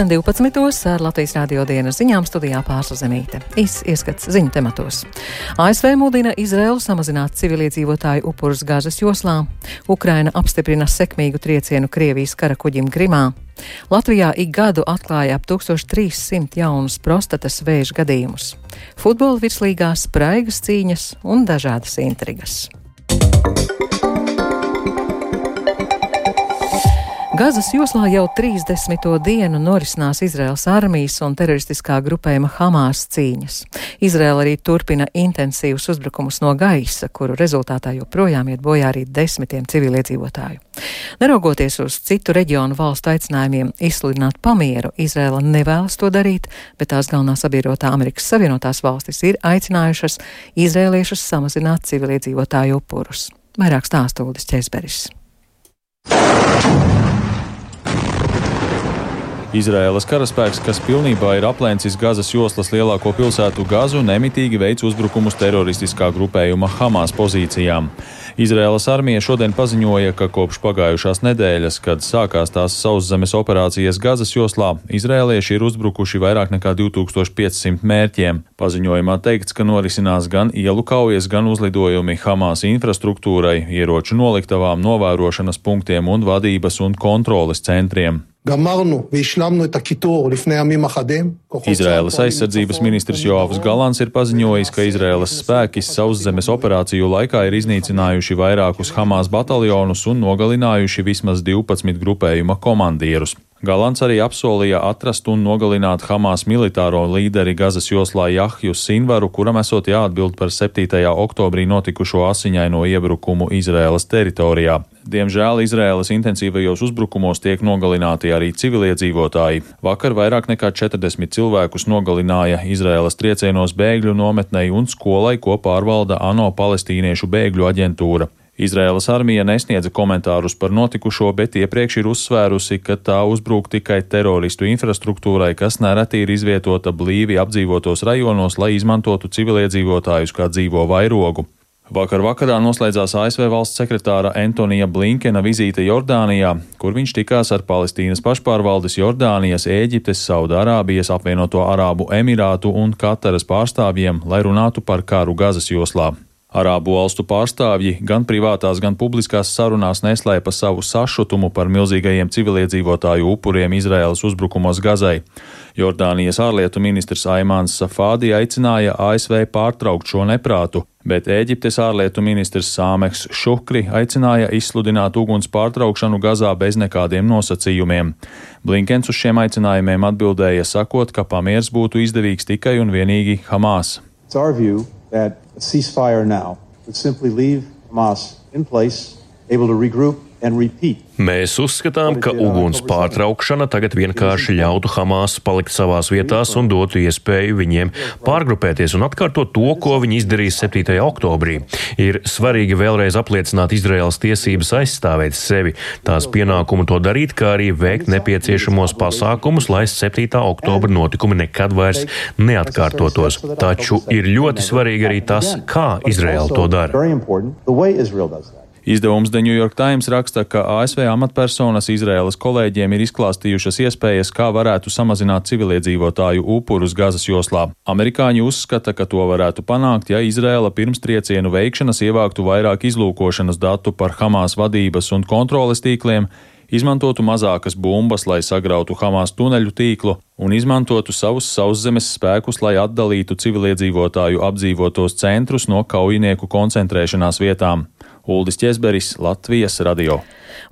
Pulksten 12. ar Latvijas rādio dienas ziņām studijā pārsazemīte. Īs ieskats ziņu tematos. ASV mudina Izraelu samazināt civiliedzīvotāju upurus Gazas joslā. Ukraina apstiprina sekmīgu triecienu Krievijas karakuģim Grimā. Latvijā ik gadu atklāja ap 1300 jaunus prostatas vēža gadījumus. Futbola virslīgās spraigas cīņas un dažādas intrigas. Gazas joslā jau 30. dienu norisinās Izraels armijas un teroristiskā grupējuma Hamas cīņas. Izraela arī turpina intensīvus uzbrukumus no gaisa, kuru rezultātā joprojām iet bojā arī desmitiem civiliedzīvotāju. Neraugoties uz citu reģionu valstu aicinājumiem izsludināt pamieru, Izraela nevēlas to darīt, bet tās galvenā sabiedrotā Amerikas Savienotās valstis ir aicinājušas izrēliešus samazināt civiliedzīvotāju upurus. Vairāk stāsta Uldis Česberis. Izraēlas karaspēks, kas pilnībā ir aplēcis Gazas joslas lielāko pilsētu Gazu, nemitīgi veic uzbrukumus teroristiskā grupējuma Hamas pozīcijām. Izraēlas armija šodien paziņoja, ka kopš pagājušās nedēļas, kad sākās tās sauszemes operācijas Gazas joslā, izrēlieši ir uzbrukuši vairāk nekā 2500 mērķiem. Paziņojumā teikts, ka norisinās gan ielu kaujas, gan uzlidojumi Hamas infrastruktūrai, ieroču noliktavām, novērošanas punktiem un vadības un kontroles centriem. Izraēlas aizsardzības ministrs Joāvis Galants ir paziņojis, ka Izraēlas spēki sauszemes operāciju laikā ir iznīcinājuši vairākus Hamas bataljonus un nogalinājuši vismaz 12 grupējuma komandierus. Galants arī apsolīja atrast un nogalināt Hamas militāro līderi Gazas joslā Jahju Sinvaru, kuram esot jāatbild par 7. oktobrī notikušo asiņaino iebrukumu Izraēlas teritorijā. Diemžēl Izraēlas intensīvajos uzbrukumos tiek nogalināti arī civiliedzīvotāji. Vakar vairāk nekā 40 cilvēkus nogalināja Izraēlas triecienos bēgļu nometnei un skolai, ko pārvalda ANO palestīniešu bēgļu aģentūra. Izraēlas armija nesniedza komentārus par notikušo, bet iepriekš ir uzsvērusi, ka tā uzbrūk tikai teroristu infrastruktūrai, kas nereti ir izvietota blīvi apdzīvotos rajonos, lai izmantotu civiliedzīvotājus kā dzīvo vairogu. Vakar vakarā noslēdzās ASV valsts sekretāra Antonija Blinkena vizīte Jordānijā, kur viņš tikās ar Palestīnas pašpārvaldes Jordānijas, Ēģiptes, Saudārābijas, apvienoto Arābu Emirātu un Kataras pārstāvjiem, lai runātu par karu Gazas joslā. Arābu valstu pārstāvji gan privātās, gan publiskās sarunās neslēpa savu sašutumu par milzīgajiem civiliedzīvotāju upuriem Izraēlas uzbrukumos Gazai. Jordānijas ārlietu ministrs Aimāns Safādi aicināja ASV pārtraukt šo neprātu, bet Ēģiptes ārlietu ministrs Sāmeks Šukri aicināja izsludināt uguns pārtraukšanu Gazā bez nekādiem nosacījumiem. Blinkens uz šiem aicinājumiem atbildēja sakot, ka pamiers būtu izdevīgs tikai un vienīgi Hamas. That a ceasefire now. Would simply leave Hamas in place, able to regroup Mēs uzskatām, ka uguns pārtraukšana tagad vienkārši ļautu Hamas palikt savās vietās un dotu iespēju viņiem pārgrupēties un atkārtot to, ko viņi izdarīja 7. oktobrī. Ir svarīgi vēlreiz apliecināt Izraels tiesības aizstāvēt sevi, tās pienākumu to darīt, kā arī veikt nepieciešamos pasākumus, lai 7. oktobra notikumi nekad vairs neatkārtotos. Taču ir ļoti svarīgi arī tas, kā Izraela to dara. Izdevums The New York Times raksta, ka ASV amatpersonas Izraēlas kolēģiem ir izklāstījušas iespējas, kā varētu samazināt civiliedzīvotāju upurus Gazas joslā. Amerikāņi uzskata, ka to varētu panākt, ja Izraēla pirms triecienu veikšanas ievāktu vairāk izlūkošanas datu par Hamas vadības un kontroles tīkliem, izmantotu mazākas bumbas, lai sagrautu Hamas tuneļu tīklu un izmantotu savus sauszemes spēkus, lai atdalītu civiliedzīvotāju apdzīvotos centrus no kaujinieku koncentrēšanās vietām. Uldis Česberis, Latvijas radio.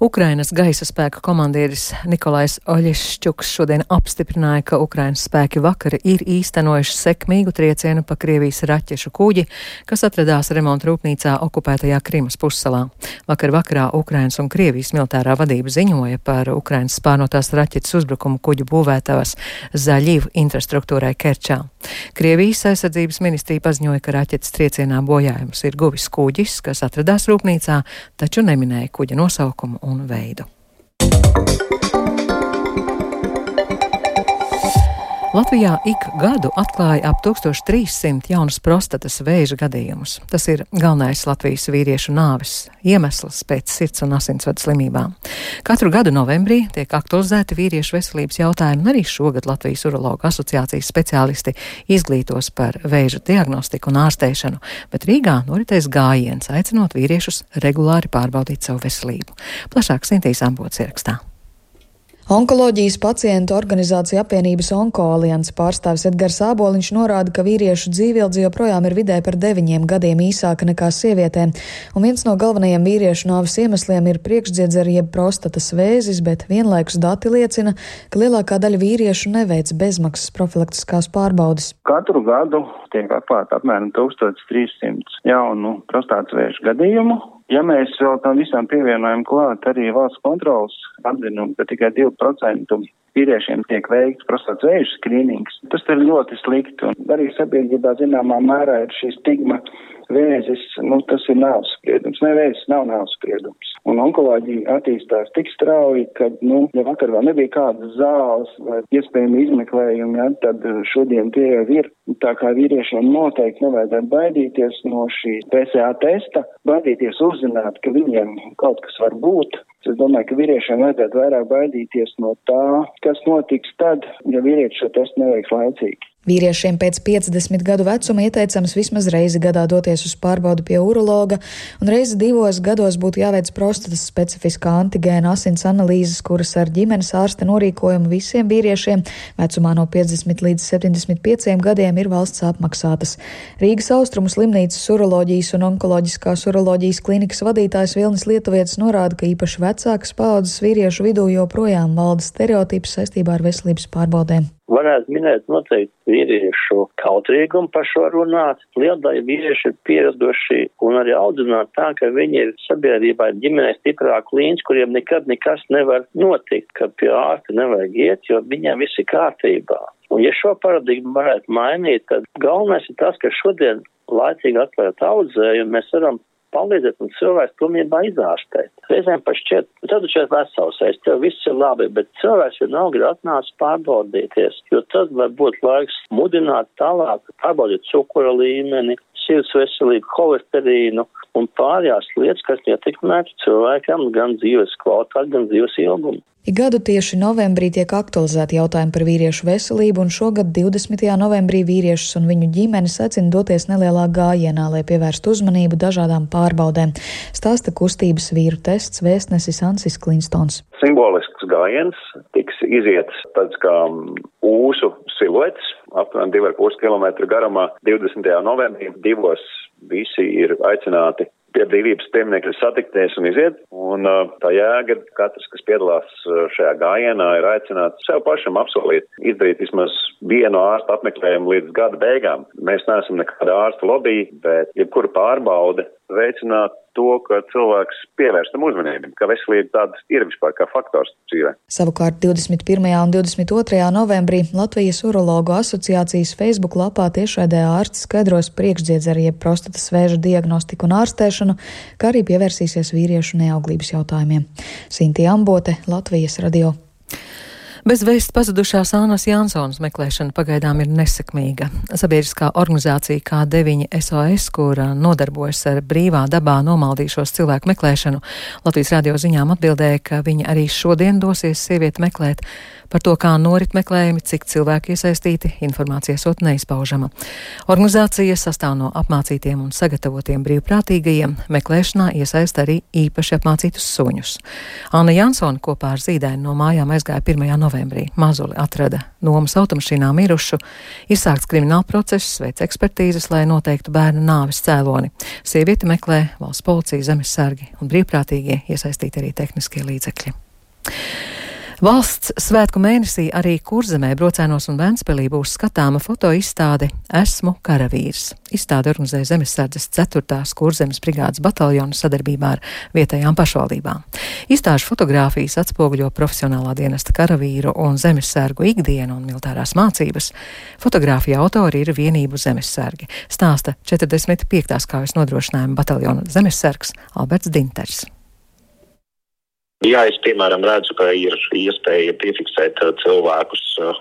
Ukrainas gaisa spēka komandieris Nikolais Oļešķuks šodien apstiprināja, ka Ukrainas spēki vakar ir īstenojuši sekmīgu triecienu pa Krievijas raķešu kuģi, kas atradās remonta rūpnīcā okupētajā Krimas pussalā. Vakar vakarā Ukrainas un Krievijas militārā vadība ziņoja par Ukrainas spārnotās raķetes uzbrukumu kuģu būvētavas zaļīvu infrastruktūrai Kerčā. Krievijas aizsardzības ministrija paziņoja, ka raķetes triecienā bojājumus ir guvis kuģis, kas atradās rūpnīcā, taču neminēja kuģa nosaukumu un veidu. Latvijā ik gadu atklāja ap 1300 jaunus prostatas vēža gadījumus. Tas ir galvenais Latvijas vīriešu nāves iemesls pēc sirds un asinsvadu slimībām. Katru gadu novembrī tiek aktualizēti vīriešu veselības jautājumi, un arī šogad Latvijas urologu asociācijas speciālisti izglītos par vēža diagnostiku un ārstēšanu, bet Rīgā noritēs gājiens, aicinot vīriešus regulāri pārbaudīt savu veselību. Plašāk Sintīs Ambots ierakstā. Onkoloģijas pacientu organizācija apvienības Onkoalians pārstāvis Edgars Āboliņš norāda, ka vīriešu dzīvildze joprojām ir vidē par deviņiem gadiem īsāka nekā sievietēm, un viens no galvenajiem vīriešu nāves iemesliem ir priekšdziedzera jeb prostatas vēzis, bet vienlaikus dati liecina, ka lielākā daļa vīriešu neveic bezmaksas profilaktiskās pārbaudes. Katru gadu tiek atklāta apmēram 1300 jaunu prostātas vēža gadījumu, Ja mēs vēl tam visam pievienojam klāt arī valsts kontrolas atzinumu, ka tikai 2% vīriešiem tiek veikts prostātas vēža skrīnings, tas ir ļoti slikti. Un arī sabiedrībā zināmā mērā ir šī stigma vēzis, nu, tas ir nāves spriedums. Nē, vēzis nav nāves spriedums. Un onkoloģija attīstās tik strauji, ka, nu, ja vakar vēl nebija kādas zāles vai iespējami izmeklējumi, ja, tad šodien tie jau ir. Tā kā vīriešiem noteikti nevajadzētu baidīties no šī PSA testa, baidīties uzzināt, ka viņiem kaut kas var būt. Es domāju, ka vīriešiem vajadzētu vairāk baidīties no tā, kas notiks tad, ja vīrietis šo testu neveiks laicīgi. Vīriešiem pēc 50 gadu vecuma ieteicams vismaz reizi gadā doties uz pārbaudu pie urologa, un reizi divos gados būtu jāveic prostatas specifiskā antigēna asins analīzes, kuras ar ģimenes ārsta norīkojumu visiem vīriešiem vecumā no 50 līdz 75 gadiem ir valsts apmaksātas. Rīgas austrumu slimnīcas uroloģijas un onkoloģiskās uroloģijas klinikas vadītājs Vilnis Lietuvietis norāda, ka īpaši vecākas paudzes vīriešu vidū joprojām valda stereotips saistībā ar veselības pārbaudēm varētu minēt noteikti vīriešu kautrīgumu par šo runāt. Liela daļa vīrieši ir pieraduši un arī audzināt tā, ka viņi ir sabiedrībā ģimenē stiprāk līnķi, kuriem nekad nekas nevar notikt, ka pie ārsta nevajag iet, jo viņiem viss ir kārtībā. Un ja šo paradigmu varētu mainīt, tad galvenais ir tas, ka šodien laicīgi atklājot audzējumu, mēs varam palīdzēt un cilvēks pilnībā izārstēt. Reizēm pat šķiet, tad tu šeit vesels, es tev viss ir labi, bet cilvēks ir atnācis pārbaudīties, jo tad var būt laiks mudināt tālāk, pārbaudīt cukura līmeni, sirds veselību, holesterīnu un pārējās lietas, kas ietekmētu cilvēkam gan dzīves kvalitāti, gan dzīves ilgumu. Ik gadu tieši novembrī tiek aktualizēti jautājumi par vīriešu veselību, un šogad 20. novembrī vīriešus un viņu ģimenes aicina doties nelielā gājienā, lai pievērstu uzmanību dažādām pārbaudēm. Stāsta kustības vīru tests vēstnesis Ansis Klinstons. Simbolisks gājiens tiks iziets tāds kā ūsu siluets, aptuveni 2,5 km garumā 20. novembrī. Divos visi ir aicināti pie brīvības pieminiekļa satikties un iziet. Un tā jēga katrs, kas piedalās šajā gājienā, ir aicināts sev pašam apsolīt izdarīt vismaz vienu ārstu apmeklējumu līdz gada beigām. Mēs neesam nekāda ārsta lobby, bet jebkura pārbaude veicināt to, ka cilvēks pievērš tam uzmanību, ka veselība tāds ir vispār kā faktors dzīvē. Savukārt 21. un 22. novembrī Latvijas urologu asociācijas Facebook lapā tiešraidē ārsts skaidros priekšdziedzera jeb prostatas vēža diagnostiku un ārstēšanu, kā arī pievērsīsies vīriešu neauglības jautājumiem. Sinti Ambote, Latvijas radio. Bez vēsts pazudušās Ānas Jansons meklēšana pagaidām ir nesekmīga. Sabiedriskā organizācija K9 SOS, kura nodarbojas ar brīvā dabā nomaldīšos cilvēku meklēšanu, Latvijas radio ziņām atbildēja, ka viņi arī šodien dosies sievieti meklēt. Par to, kā norit meklējumi, cik cilvēki iesaistīti, informācija esot neizpaužama. Organizācija sastāv no apmācītiem un sagatavotiem brīvprātīgajiem, meklēšanā iesaist arī īpaši apmācītus suņus. Anna Jansona kopā ar zīdēnu no mājām aizgāja 1. novembrī. Mazuli atrada nomas automašīnā mirušu, ir sākts krimināla process, veic ekspertīzes, lai noteiktu bērnu nāves cēloni. Sievieti meklē valsts policija, zemesargi un brīvprātīgie iesaistīti arī tehniskie līdzekļi. Valsts svētku mēnesī arī Kurzemē, Brocēnos un Ventspēlī būs skatāma fotoizstāde Esmu karavīrs. Izstāde organizē Zemesardzes 4. Kurzemes brigādes bataljonu sadarbībā ar vietējām pašvaldībām. Izstāžu fotogrāfijas atspoguļo profesionālā dienesta karavīru un zemesargu ikdienu un militārās mācības. Fotogrāfija autori ir vienību zemesargi, stāsta 45. kaujas nodrošinājuma bataljona zemesargs Alberts Dinters. Ja es, piemēram, redzu, ka ir iespēja piefiksēt uh, cilvēkus uh,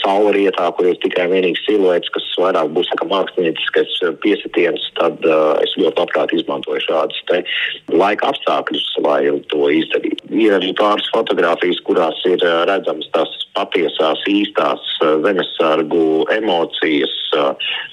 saulrietā, kur ir tikai vienīgs siluets, kas vairāk būs kā mākslinieckais uh, piesitiens, tad uh, es ļoti labprāt izmantoju šādus laika apstākļus, lai to izdarītu. Ir arī pāris fotogrāfijas, kurās ir redzamas tās patiesās, īstās zemesargu emocijas,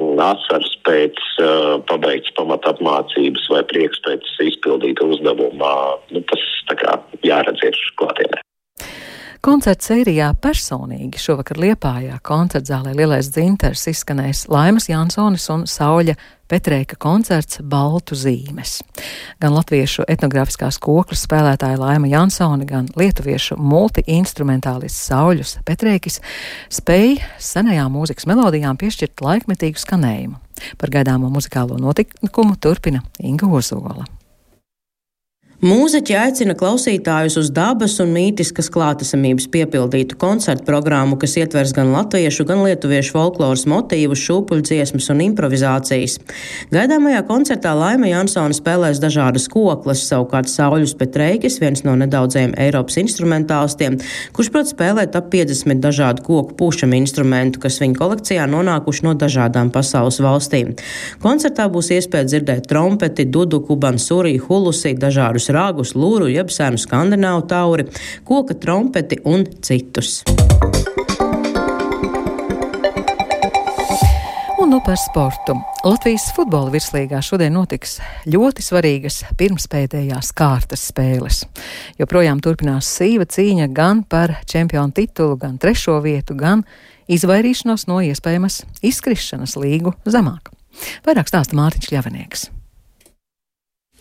asaras pēc pabeigts pamatapmācības vai prieks pēc izpildīta uzdevuma. Nu, tas tā kā jāredz ir klātienē. Koncerts sērijā personīgi šovakar Liepājā koncertzālē Lielais dzinters izskanēs Laimas Jansonis un Sauļa Petrēka koncerts Baltu zīmes. Gan latviešu etnogrāfiskās koklas spēlētāja Laima Jansone, gan lietuviešu multi-instrumentālists Sauļus Petrēkis spēja senajām mūzikas melodijām piešķirt laikmetīgu skanējumu. Par gaidāmo muzikālo notikumu turpina Inga Ozola. Mūziķi aicina klausītājus uz dabas un mītiskas klātesamības piepildītu koncertu programmu, kas ietvers gan latviešu, gan lietuviešu folkloras motīvus, šūpuļdziesmas un improvizācijas. Gaidāmajā koncertā Laima Jansona spēlēs dažādas koklas, savukārt Sauļus Petreikis, viens no nedaudzajiem Eiropas instrumentālistiem, kurš prot spēlēt ap 50 dažādu koku pušam instrumentu, kas viņa kolekcijā nonākuši no dažādām pasaules valstīm. Koncertā būs iespēja dzirdēt trompeti, duduku, bansuri, hulusi, dažādus ragus, lūru, jeb senu skandināvu tauri, koka trompeti un citus. Un nu par sportu. Latvijas futbola virslīgā šodien notiks ļoti svarīgas pirmspēdējās kārtas spēles. Joprojām turpinās sīva cīņa gan par čempionu titulu, gan trešo vietu, gan izvairīšanos no iespējamas izkrišanas līgu zemāk. Vairāk stāsta Mārtiņš Ļavenieks.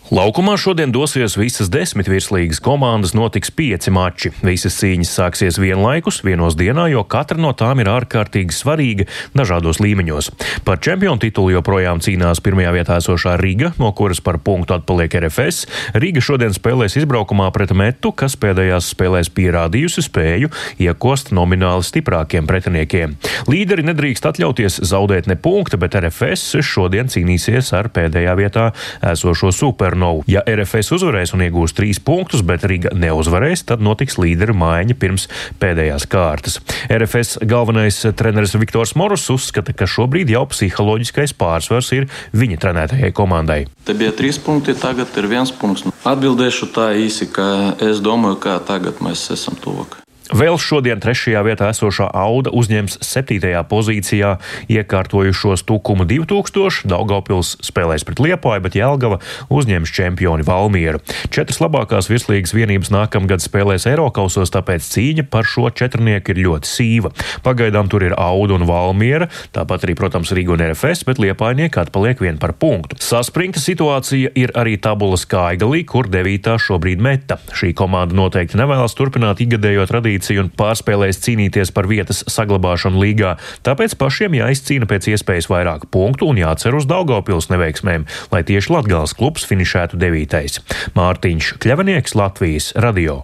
Laukumā šodien dosies visas desmit virslīgas komandas, notiks pieci mači. Visas cīņas sāksies vienlaikus, vienos dienā, jo katra no tām ir ārkārtīgi svarīga dažādos līmeņos. Par čempionu titulu joprojām cīnās pirmajā vietā esošā Riga, no kuras par punktu atpaliek RFS. Riga šodien spēlēs izbraukumā pret metu, kas pēdējās spēlēs pierādījusi spēju iekost nomināli stiprākiem pretiniekiem. Līderi nedrīkst atļauties zaudēt ne punkta, bet RFS šodien cīnīsies ar pēdējā vietā esošo supernu. Kornovu. Ja RFS uzvarēs un iegūs trīs punktus, bet Riga neuzvarēs, tad notiks līderu maiņa pirms pēdējās kārtas. RFS galvenais treneris Viktors Morus uzskata, ka šobrīd jau psiholoģiskais pārsvars ir viņa trenētajai komandai. Te bija trīs punkti, tagad ir viens punkts. Atbildēšu tā īsi, ka es domāju, ka tagad mēs esam tuvāk. Vēl šodien trešajā vietā esošā Auda uzņems septītajā pozīcijā iekārtojušos Tukumu 2000. Daugavpils spēlēs pret Liepāju, bet Jelgava uzņems čempioni Valmieru. Četras labākās virslīgas vienības nākamgad spēlēs Eirokausos, tāpēc cīņa par šo četrnieku ir ļoti sīva. Pagaidām tur ir Auda un Valmiera, tāpat arī, protams, Rīga un RFS, bet Liepājnieki atpaliek vien par punktu. Saspringta situācija ir arī tabulas Kaigalī, kur devītā šobrīd meta. Šī komanda noteikti nevēlas turpināt ikgadējo tradīciju pozīciju un pārspēlēs cīnīties par vietas saglabāšanu līgā, tāpēc pašiem jāizcīna pēc iespējas vairāk punktu un jācer uz Daugavpils neveiksmēm, lai tieši Latgales klubs finišētu devītais. Mārtiņš Kļavanieks, Latvijas radio.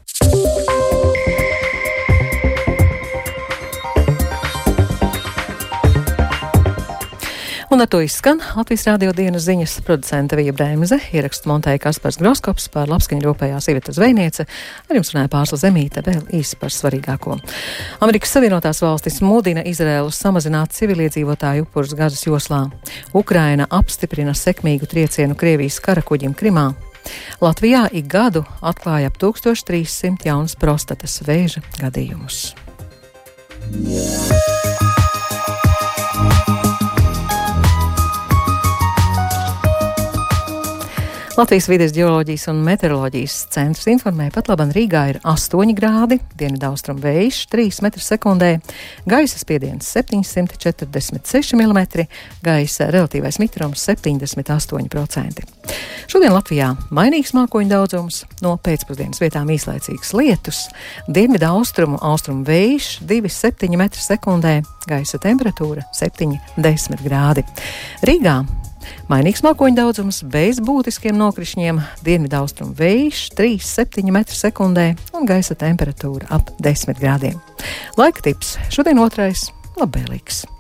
Un ar to izskan Latvijas rādio dienas ziņas producenta Vija Brēmze, ierakstu montēja Kaspars Groskops par labskaņu rūpējā sievietu zvejniece, ar jums runāja Pārsla Zemīte, vēl īsi par svarīgāko. Amerikas Savienotās valstis mudina Izrēlu samazināt civiliedzīvotāju upurus gazas joslā. Ukraina apstiprina sekmīgu triecienu Krievijas karakuģim Krimā. Latvijā ik gadu atklāja ap 1300 jaunas prostatas vēža gadījumus. Yeah. Latvijas vides geoloģijas un meteoroloģijas centrs informē, pat labam Rīgā ir 8 grādi, dienvidaustrum vējš 3 m2, gaisa spiediens 746 mm, gaisa relatīvais mitrums 78%. Šodien Latvijā mainīgs mākoņu daudzums, no pēcpusdienas vietām īslaicīgs lietus, dienvidaustrumu austrumu vējš 2,7 m2, gaisa temperatūra 7,10 grādi. Rīgā Mainīgs mākoņu daudzums bez būtiskiem nokrišņiem, dienvidaustrumu vējš 3,7 m2 un gaisa temperatūra ap 10 grādiem. Laika tips šodien otrais - labvēlīgs.